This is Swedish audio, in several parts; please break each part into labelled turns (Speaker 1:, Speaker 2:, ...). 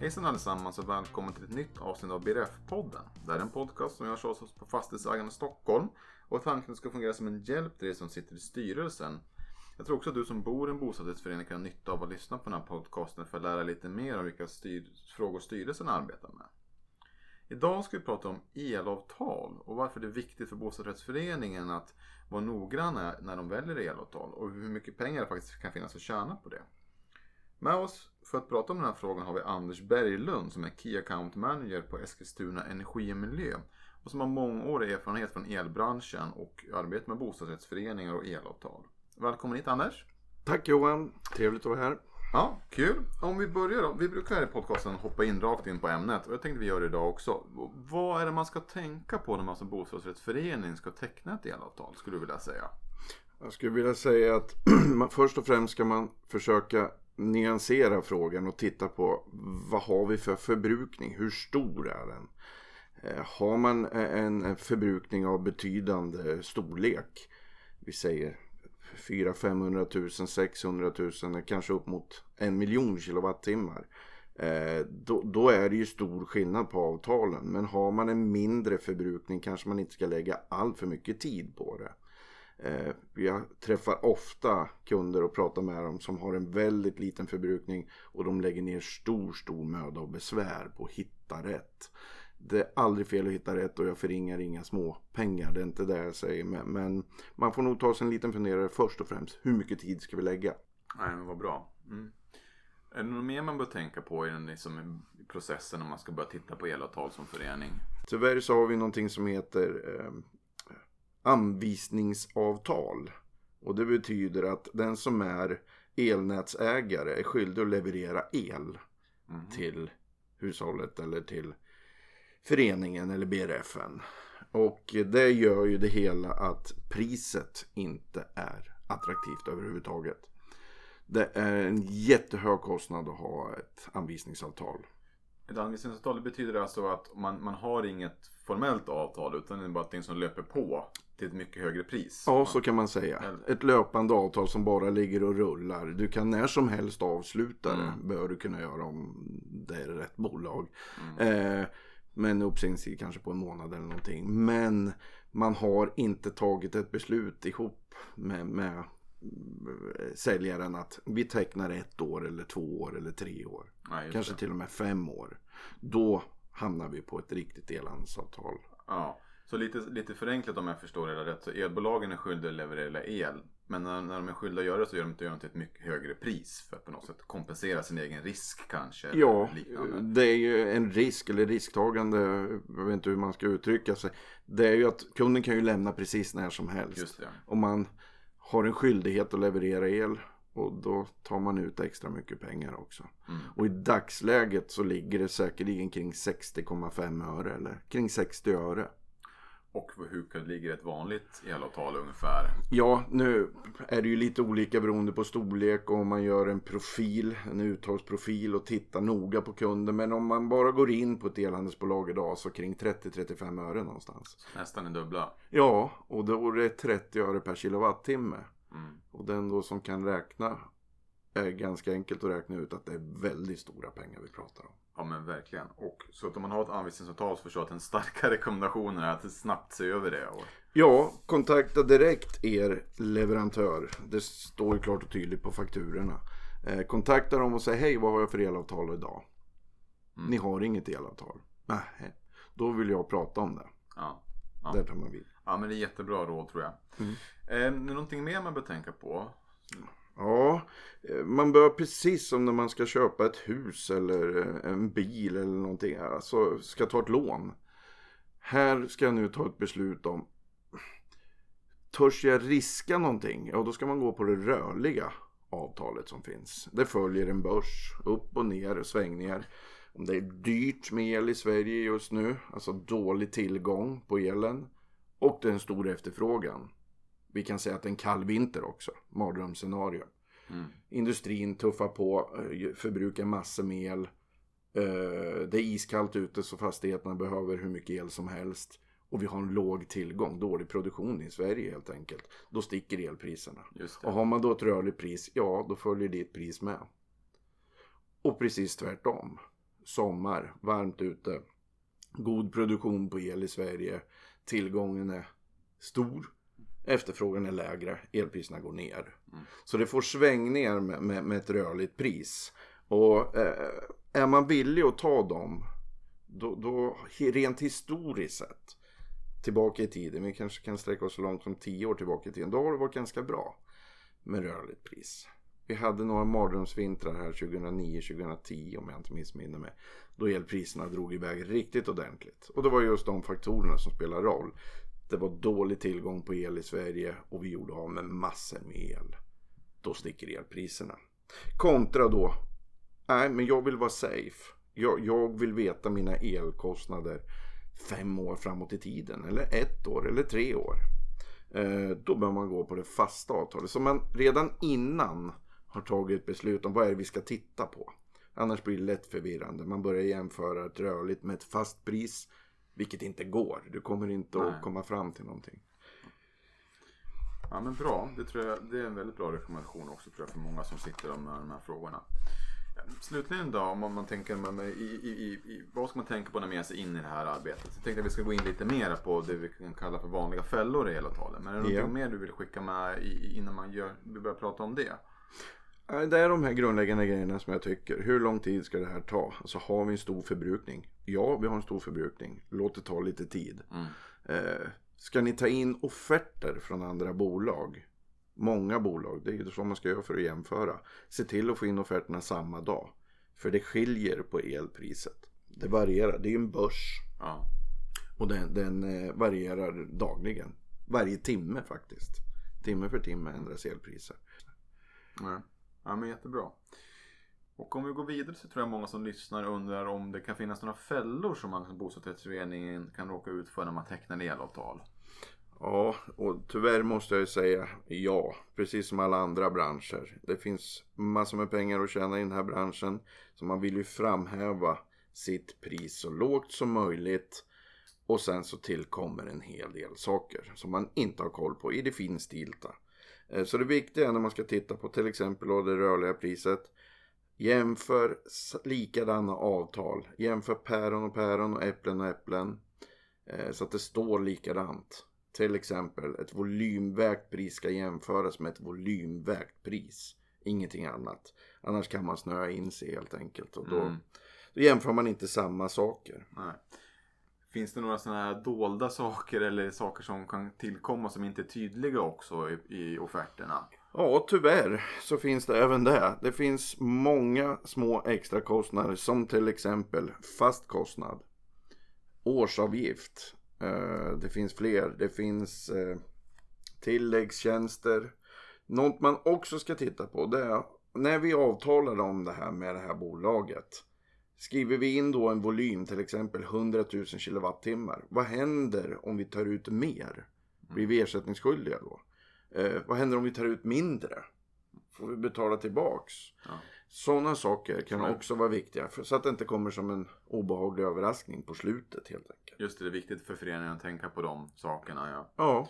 Speaker 1: Hejsan allesammans och välkommen till ett nytt avsnitt av BRF-podden. Det här är en podcast som görs av oss på Fastighetsägarna Stockholm och tanken ska fungera som en hjälp till dig som sitter i styrelsen. Jag tror också att du som bor i en bostadsrättsförening kan ha nytta av att lyssna på den här podcasten för att lära lite mer om vilka styr frågor styrelsen arbetar med. Idag ska vi prata om elavtal och varför det är viktigt för bostadsrättsföreningen att vara noggranna när de väljer elavtal och hur mycket pengar det faktiskt kan finnas att tjäna på det. Med oss för att prata om den här frågan har vi Anders Berglund som är Key Account Manager på Eskilstuna Energi och Miljö och som har mångårig erfarenhet från elbranschen och arbetar med bostadsrättsföreningar och elavtal. Välkommen hit Anders!
Speaker 2: Tack Johan! Trevligt att vara här.
Speaker 1: Ja, kul. Om vi börjar då. Vi brukar här i podcasten hoppa in rakt in på ämnet och jag tänkte vi gör det idag också. Vad är det man ska tänka på när man som bostadsrättsförening ska teckna ett elavtal skulle du vilja säga?
Speaker 2: Jag skulle vilja säga att först och främst ska man försöka nyansera frågan och titta på vad har vi för förbrukning? Hur stor är den? Eh, har man eh, en förbrukning av betydande storlek, vi säger 400 500 000, 600 000, kanske upp mot en miljon kilowattimmar. Eh, då, då, är det ju stor skillnad på avtalen. Men har man en mindre förbrukning kanske man inte ska lägga all för mycket tid på det. Eh, jag träffar ofta kunder och pratar med dem som har en väldigt liten förbrukning och de lägger ner stor, stor möda och besvär på att hitta rätt. Det är aldrig fel att hitta rätt och jag förringar inga små pengar. Det är inte det jag säger. Men, man får nog ta sig en liten funderare först och främst. Hur mycket tid ska vi lägga?
Speaker 1: Nej, men vad bra. Mm. Är det något mer man bör tänka på i, den, liksom, processen om man ska börja titta på elavtal som förening?
Speaker 2: Tyvärr så har vi någonting som heter eh, anvisningsavtal. Och det betyder att den som är elnätsägare är skyldig att leverera el mm. till hushållet eller till föreningen eller BRFen. Och det gör ju det hela att priset inte är attraktivt överhuvudtaget. Det är en jättehög kostnad att ha ett anvisningsavtal.
Speaker 1: Ett anvisningsavtal betyder alltså att man, man har inget formellt avtal utan det är bara något som löper på till ett mycket högre pris.
Speaker 2: Ja, så kan man säga. Ett löpande avtal som bara ligger och rullar. Du kan när som helst avsluta det. Mm. Bör du kunna göra om det är rätt bolag. Mm. Eh, men uppsägningstid kanske på en månad eller någonting. Men man har inte tagit ett beslut ihop med, med eh, säljaren att vi tecknar ett år eller två år eller tre år. Nej, kanske det. till och med fem år. Då hamnar vi på ett riktigt elhandelsavtal.
Speaker 1: Ja. Så lite, lite förenklat om jag förstår det rätt så elbolagen är skyldiga att leverera el. Men när, när de är skyldiga att göra det så gör de det till ett mycket högre pris för att på något sätt kompensera sin egen risk kanske.
Speaker 2: Ja, det är ju en risk eller risktagande, jag vet inte hur man ska uttrycka sig. Det är ju att kunden kan ju lämna precis när som helst. Just det. Om man har en skyldighet att leverera el och då tar man ut extra mycket pengar också. Mm. Och i dagsläget så ligger det säkerligen kring 60,5 öre eller kring 60 öre.
Speaker 1: Och hur ligger ett vanligt elavtal ungefär?
Speaker 2: Ja, nu är det ju lite olika beroende på storlek och om man gör en profil, en uttagsprofil och tittar noga på kunden. Men om man bara går in på ett elhandelsbolag idag så kring 30-35 öre någonstans.
Speaker 1: Nästan en dubbla?
Speaker 2: Ja, och då är det 30 öre per kilowattimme. Mm. Och den då som kan räkna är ganska enkelt att räkna ut att det är väldigt stora pengar vi pratar om.
Speaker 1: Ja men verkligen. Och så att om man har ett anvisningsavtal så förstår jag att en starka rekommendation är att snabbt se över det. Och...
Speaker 2: Ja, kontakta direkt er leverantör. Det står ju klart och tydligt på fakturorna. Eh, kontakta dem och säg hej vad har jag för elavtal idag? Mm. Ni har inget elavtal. Nej, då vill jag prata om det. Ja. Ja. Där tar man vid.
Speaker 1: Ja men det är jättebra råd tror jag. Mm. Eh, är det någonting mer man bör tänka på?
Speaker 2: Ja, eh, man bör precis som när man ska köpa ett hus eller eh, en bil eller någonting. Alltså ska ta ett lån. Här ska jag nu ta ett beslut om. Törs jag riska någonting? Ja, då ska man gå på det rörliga avtalet som finns. Det följer en börs, upp och ner, svängningar. Om det är dyrt med el i Sverige just nu, alltså dålig tillgång på elen och det är en stor efterfrågan vi kan säga att en kall vinter också. Mardrömsscenario. Mm. Industrin tuffar på, eh, förbrukar massor med el. Eh, det är iskallt ute så fastigheterna behöver hur mycket el som helst. Och vi har en låg tillgång, dålig produktion i Sverige helt enkelt. Då sticker elpriserna. Och har man då ett rörligt pris, ja då följer ditt pris med. Och precis tvärtom. sommar, varmt ute. God produktion på el i Sverige. Tillgången är stor. Efterfrågan är lägre, elpriserna går ner. Mm. Så det får svängningar med, med, med ett rörligt pris. Och eh, är man villig att ta dem, då, då rent historiskt sett, tillbaka i tiden, vi kanske kan sträcka oss så långt som tio år tillbaka i tiden, då har det varit ganska bra med rörligt pris. Vi hade några mardrömsvintrar här 2009-2010 om jag inte missminner mig. Då elpriserna drog iväg riktigt ordentligt. Och det var just de faktorerna som spelar roll. Det var dålig tillgång på el i Sverige och vi gjorde av med massor med el. Då sticker elpriserna. Kontra då, nej men jag vill vara safe. Jag, jag vill veta mina elkostnader fem år framåt i tiden. Eller ett år eller tre år. Eh, då bör man gå på det fasta avtalet. Så man redan innan har tagit beslut om vad är det vi ska titta på. Annars blir det lätt förvirrande. Man börjar jämföra ett rörligt med ett fast pris. Vilket inte går. Du kommer inte Nej. att komma fram till någonting.
Speaker 1: Ja men bra. Det, tror jag, det är en väldigt bra rekommendation också tror jag, för många som sitter med de här frågorna. Slutligen då, om man tänker med, i, i, i, vad ska man tänka på när man ger sig in i det här arbetet? Jag tänkte att vi ska gå in lite mer på det vi kan kalla för vanliga fällor i elavtalen. Men är det något ja. mer du vill skicka med innan man gör, vi börjar prata om det?
Speaker 2: Det är de här grundläggande grejerna som jag tycker. Hur lång tid ska det här ta? Alltså har vi en stor förbrukning? Ja, vi har en stor förbrukning. Låt det ta lite tid. Mm. Eh, ska ni ta in offerter från andra bolag? Många bolag, det är ju så man ska göra för att jämföra. Se till att få in offerterna samma dag. För det skiljer på elpriset. Det varierar, det är ju en börs. Ja. Och den, den eh, varierar dagligen. Varje timme faktiskt. Timme för timme ändras elpriser.
Speaker 1: Nej. Ja men jättebra. Och om vi går vidare så tror jag många som lyssnar undrar om det kan finnas några fällor som man som bostadsrättsföreningen kan råka ut för när man tecknar elavtal.
Speaker 2: Ja, och tyvärr måste jag säga ja. Precis som alla andra branscher. Det finns massor med pengar att tjäna i den här branschen. Så man vill ju framhäva sitt pris så lågt som möjligt. Och sen så tillkommer en hel del saker som man inte har koll på i det finstilta. Eh, så det viktiga är när man ska titta på till exempel det rörliga priset. Jämför likadana avtal. Jämför päron och päron och äpplen och äpplen. Eh, så att det står likadant. Till exempel ett volymvägt pris ska jämföras med ett volymvägt pris. Ingenting annat. Annars kan man snöa in sig helt enkelt. Och då, mm. då jämför man inte samma saker.
Speaker 1: Nej. Finns det några sådana här dolda saker eller saker som kan tillkomma som inte är tydliga också i, i offerterna?
Speaker 2: Ja, tyvärr så finns det även det. Det finns många små extra kostnader som till exempel fast kostnad, årsavgift. Eh, det finns fler. Det finns eh, tilläggstjänster. Något man också ska titta på det är när vi avtalar om det här med det här bolaget Skriver vi in då en volym, till exempel 100 000 kilowattimmar. Vad händer om vi tar ut mer? Blir vi ersättningsskyldiga då? Eh, vad händer om vi tar ut mindre? Får vi betala tillbaks? Ja. Sådana saker kan också vara viktiga. För, så att det inte kommer som en obehaglig överraskning på slutet helt enkelt.
Speaker 1: Just det, det är viktigt för föreningen att tänka på de sakerna. Ja.
Speaker 2: ja.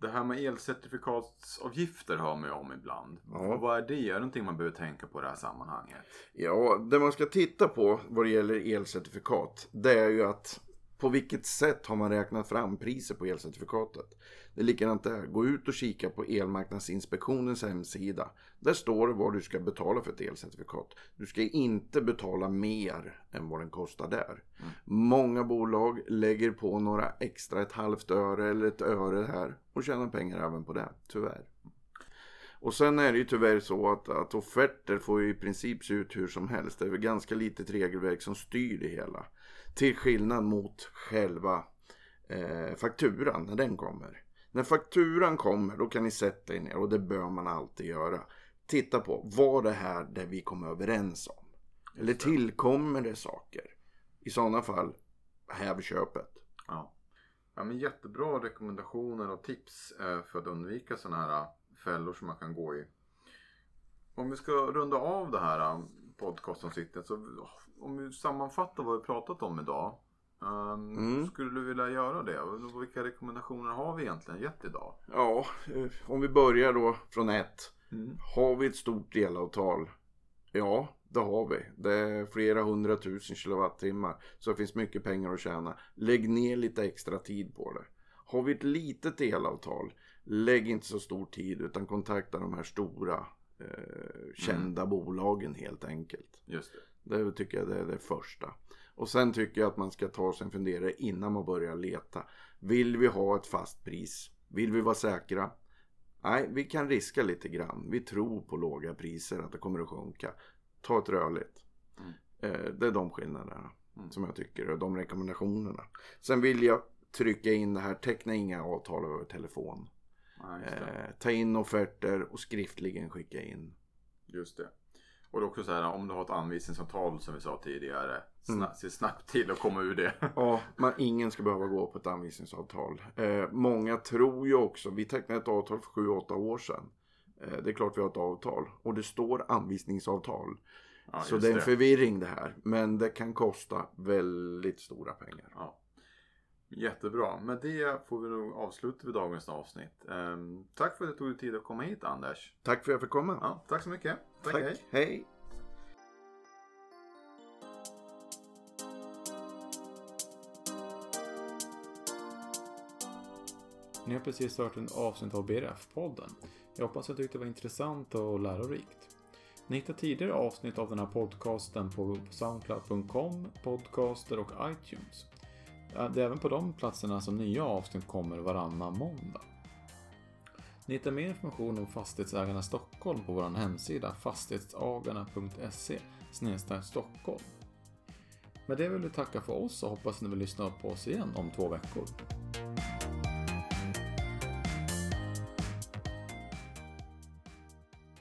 Speaker 1: Det här med elcertifikatsavgifter hör man ju om ibland. Ja. Vad är det? Är det någonting man behöver tänka på i det här sammanhanget?
Speaker 2: Ja, det man ska titta på vad det gäller elcertifikat. Det är ju att på vilket sätt har man räknat fram priset på elcertifikatet? Det är likadant där. Gå ut och kika på Elmarknadsinspektionens hemsida. Där står det vad du ska betala för ett elcertifikat. Du ska inte betala mer än vad den kostar där. Mm. Många bolag lägger på några extra, ett halvt öre eller ett öre här och tjänar pengar även på det, tyvärr. Och sen är det ju tyvärr så att, att offerter får ju i princip se ut hur som helst. Det är väl ganska litet regelverk som styr det hela. Till skillnad mot själva eh, fakturan när den kommer. När fakturan kommer då kan ni sätta er ner och det bör man alltid göra. Titta på, var det här det vi kom överens om? Eller tillkommer det saker? I sådana fall, häv köpet.
Speaker 1: Ja. ja, men jättebra rekommendationer och tips eh, för att undvika sådana här fällor som man kan gå i. Om vi ska runda av det här eh, podcastavsnittet så om vi sammanfattar vad vi pratat om idag. Um, mm. Skulle du vilja göra det? Vilka rekommendationer har vi egentligen gett idag?
Speaker 2: Ja, eh, om vi börjar då från ett. Mm. Har vi ett stort delavtal? Ja, det har vi. Det är flera hundratusen kilowattimmar. Så det finns mycket pengar att tjäna. Lägg ner lite extra tid på det. Har vi ett litet elavtal, lägg inte så stor tid utan kontakta de här stora eh, kända mm. bolagen helt enkelt.
Speaker 1: Just det.
Speaker 2: Det tycker jag det är det första. Och sen tycker jag att man ska ta sig en funderare innan man börjar leta. Vill vi ha ett fast pris? Vill vi vara säkra? Nej, vi kan riska lite grann. Vi tror på låga priser, att det kommer att sjunka. Ta ett rörligt. Mm. Eh, det är de skillnaderna mm. som jag tycker och de rekommendationerna. Sen vill jag trycka in det här, teckna inga avtal över telefon. Ja, eh, ta in offerter och skriftligen skicka in.
Speaker 1: Just det. Och det är också så här om du har ett anvisningsavtal som vi sa tidigare. Sna mm. Se snabbt till att komma ur det.
Speaker 2: ja, man, ingen ska behöva gå på ett anvisningsavtal. Eh, många tror ju också, vi tecknade ett avtal för 7-8 år sedan. Eh, det är klart vi har ett avtal och det står anvisningsavtal. Ja, så det är en förvirring det här. Men det kan kosta väldigt stora pengar.
Speaker 1: Ja. Jättebra. Med det får vi nog avsluta vid dagens avsnitt. Um, tack för att du tog dig tid att komma hit Anders.
Speaker 2: Tack för att jag fick komma.
Speaker 1: Ja, tack så mycket.
Speaker 2: Tack, tack. hej. hej.
Speaker 1: Ni har precis hört en avsnitt av BRF-podden. Jag hoppas att du tyckte det var intressant och lärorikt. Ni hittar tidigare avsnitt av den här podcasten på soundcloud.com, podcaster och iTunes. Det är även på de platserna som nya avsnitt kommer varannan måndag. Ni hittar mer information om Fastighetsägarna Stockholm på vår hemsida fastighetsagarna.se Stockholm. Med det vill vi tacka för oss och hoppas ni vill lyssna på oss igen om två veckor.